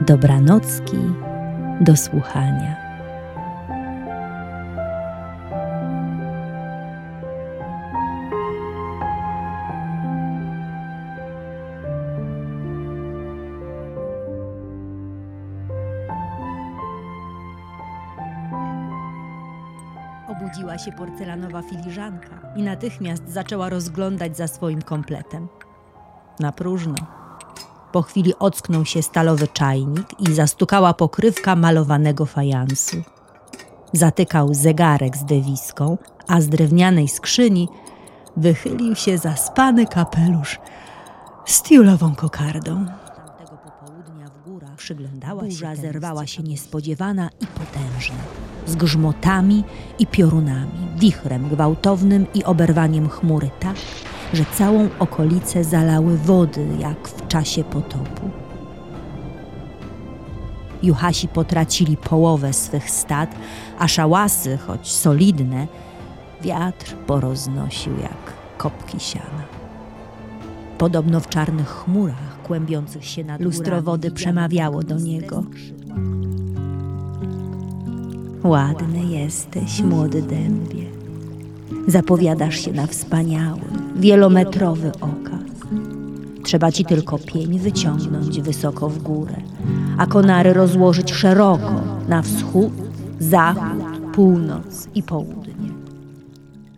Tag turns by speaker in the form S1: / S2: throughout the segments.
S1: Dobranocki do słuchania. Obudziła się porcelanowa filiżanka i natychmiast zaczęła rozglądać za swoim kompletem. Na próżno. Po chwili ocknął się stalowy czajnik i zastukała pokrywka malowanego fajansu. Zatykał zegarek z dewiską, a z drewnianej skrzyni wychylił się zaspany kapelusz z tiulową kokardą. Tamtego popołudnia w górach przyglądała Burza się zerwała się niespodziewana i potężna, z grzmotami i piorunami, wichrem gwałtownym i oberwaniem chmury tak, że całą okolicę zalały wody, jak w czasie potopu. Juhasi potracili połowę swych stad, a szałasy, choć solidne, wiatr poroznosił jak kopki siana. Podobno w czarnych chmurach kłębiących się nad lustro wody przemawiało do niego. Ładny jesteś, młody dębie. Zapowiadasz się na wspaniały, wielometrowy okaz. Trzeba ci tylko pień wyciągnąć wysoko w górę, a konary rozłożyć szeroko na wschód, zachód, północ i południe.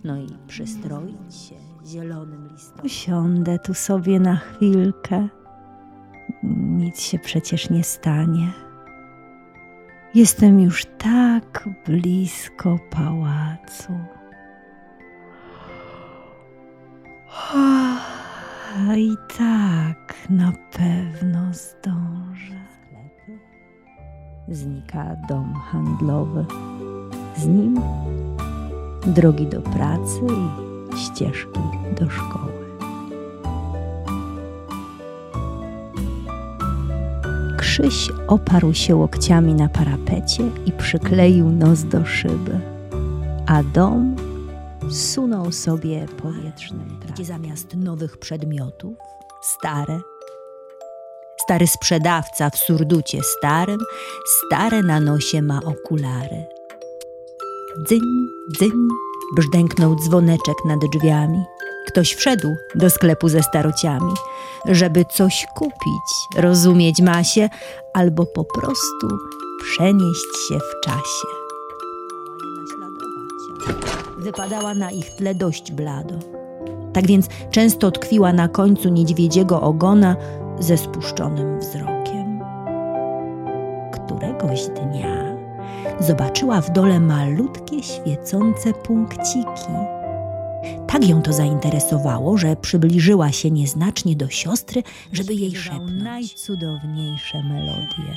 S1: No i przystroić się zielonym listom. Usiądę tu sobie na chwilkę. Nic się przecież nie stanie. Jestem już tak blisko pałacu. A i tak na pewno zdążę. Znika dom handlowy. Z nim drogi do pracy i ścieżki do szkoły. Krzyś oparł się łokciami na parapecie i przykleił nos do szyby, a dom sunął sobie powietrznym gdzie zamiast nowych przedmiotów stare. Stary sprzedawca w surducie starym, stare na nosie ma okulary. Dzyń, dzyń, brzdęknął dzwoneczek nad drzwiami. Ktoś wszedł do sklepu ze starociami, żeby coś kupić, rozumieć ma się, albo po prostu przenieść się w czasie. Wypadała na ich tle dość blado. Tak więc często tkwiła na końcu niedźwiedziego ogona ze spuszczonym wzrokiem. Któregoś dnia zobaczyła w dole malutkie świecące punkciki. Tak ją to zainteresowało, że przybliżyła się nieznacznie do siostry, żeby jej szepnąć najcudowniejsze melodie.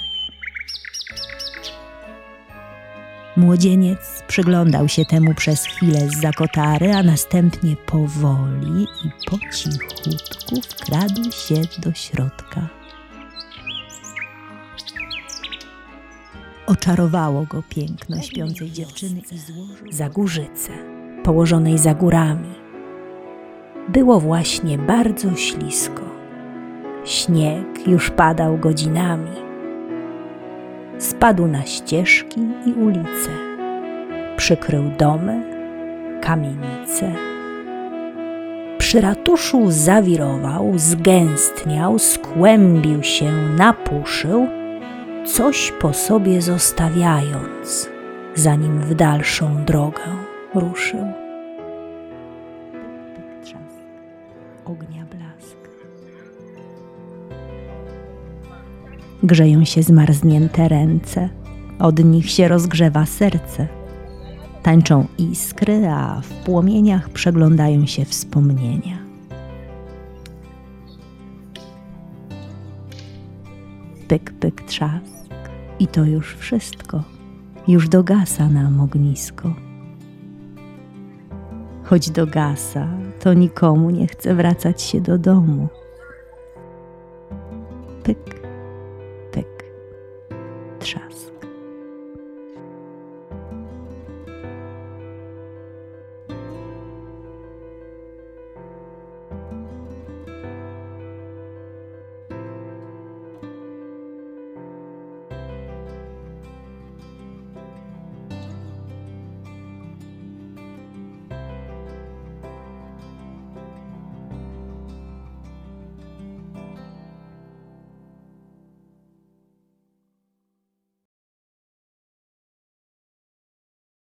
S1: Młodzieniec przyglądał się temu przez chwilę z zakotary, a następnie powoli i po cichutku wkradł się do środka. Oczarowało go piękno śpiącej dziewczyny i za górzycę, położonej za górami. Było właśnie bardzo ślisko. Śnieg już padał godzinami. Spadł na ścieżki i ulice. Przykrył domy, kamienice. Przy ratuszu zawirował, zgęstniał, skłębił się, napuszył, coś po sobie zostawiając, zanim w dalszą drogę ruszył. Grzeją się zmarznięte ręce, od nich się rozgrzewa serce. Tańczą iskry, a w płomieniach przeglądają się wspomnienia. Pyk, pyk, trzask. I to już wszystko. Już dogasa nam ognisko. Choć dogasa, to nikomu nie chce wracać się do domu. Pyk,